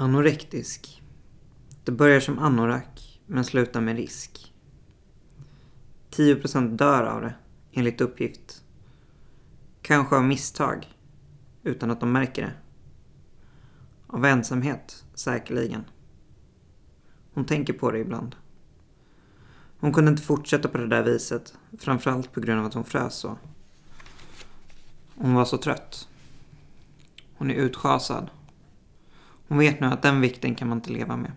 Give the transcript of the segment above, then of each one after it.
Anorektisk. Det börjar som anorak men slutar med risk. 10% dör av det, enligt uppgift. Kanske av misstag, utan att de märker det. Av ensamhet, säkerligen. Hon tänker på det ibland. Hon kunde inte fortsätta på det där viset, framförallt på grund av att hon frös så. Hon var så trött. Hon är utschasad. Hon vet nu att den vikten kan man inte leva med.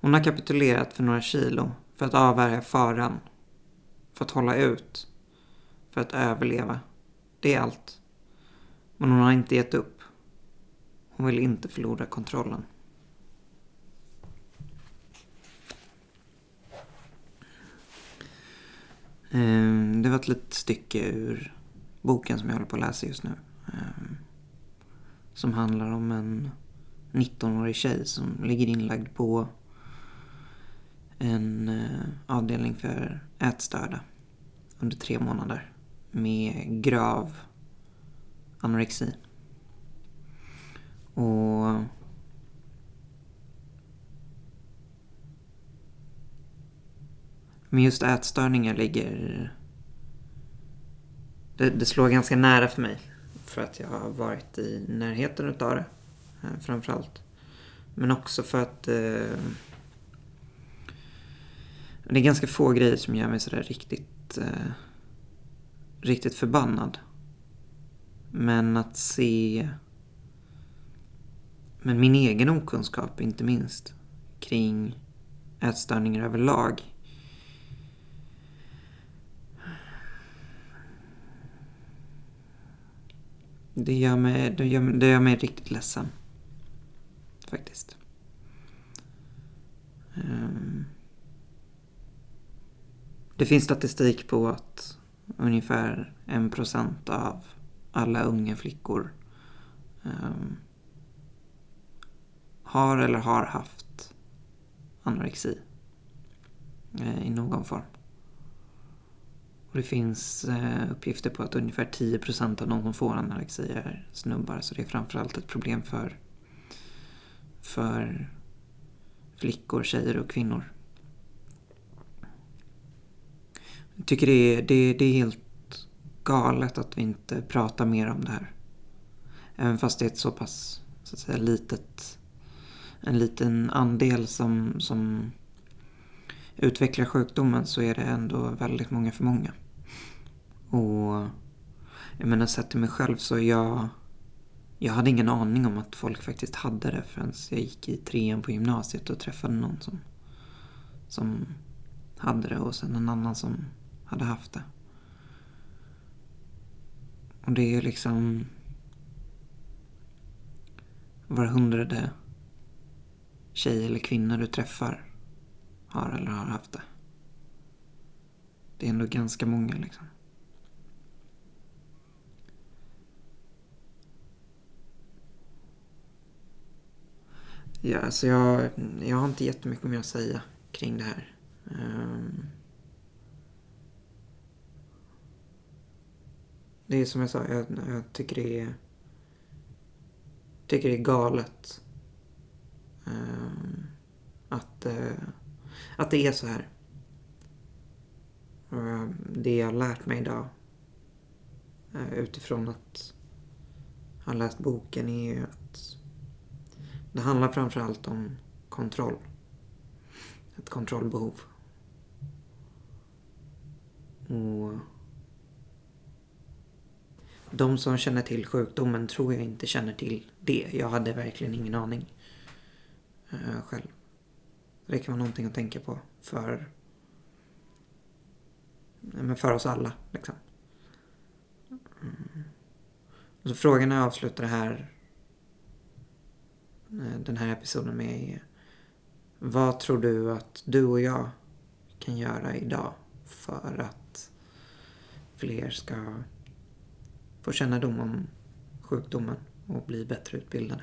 Hon har kapitulerat för några kilo för att avvärja faran. För att hålla ut. För att överleva. Det är allt. Men hon har inte gett upp. Hon vill inte förlora kontrollen. Ehm, det var ett litet stycke ur boken som jag håller på att läsa just nu. Som handlar om en 19-årig tjej som ligger inlagd på en eh, avdelning för ätstörda under tre månader med grav anorexi. Och Men just ätstörningar ligger... Det, det, slår ganska nära för mig. För att jag har varit i närheten utav det. Eh, framförallt. Men också för att... Eh, det är ganska få grejer som gör mig sådär riktigt... Eh, riktigt förbannad. Men att se... Men min egen okunskap, inte minst. Kring ätstörningar överlag Det gör mig, det gör, det gör mig riktigt ledsen. Faktiskt. Ehm. Det finns statistik på att ungefär en procent av alla unga flickor um, har eller har haft anorexi uh, i någon form. Och det finns eh, uppgifter på att ungefär 10% av de som får anorexi är snubbar. Så det är framförallt ett problem för, för flickor, tjejer och kvinnor. Jag tycker det är, det, det är helt galet att vi inte pratar mer om det här. Även fast det är ett så pass, så att säga, litet, en liten andel som, som utvecklar sjukdomen så är det ändå väldigt många för många. Och jag menar sett till mig själv så jag jag hade ingen aning om att folk faktiskt hade det förrän jag gick i trean på gymnasiet och träffade någon som, som hade det och sen en annan som hade haft det. Och det är liksom var hundrade tjej eller kvinna du träffar har eller har haft det. Det är ändå ganska många liksom. Ja, alltså jag, jag har inte jättemycket mer att säga kring det här. Um, det är som jag sa, jag, jag tycker det är tycker det är galet um, att, uh, att det är så här. Uh, det jag har lärt mig idag uh, utifrån att ha läst boken är ju att det handlar framförallt om kontroll. Ett kontrollbehov. Och de som känner till sjukdomen tror jag inte känner till det. Jag hade verkligen ingen aning uh, själv. Det kan vara någonting att tänka på för, eh, men för oss alla. Liksom. Mm. Så frågan är avslutar här Eh, den här episoden med är vad tror du att du och jag kan göra idag för att fler ska få kännedom om sjukdomen och bli bättre utbildade?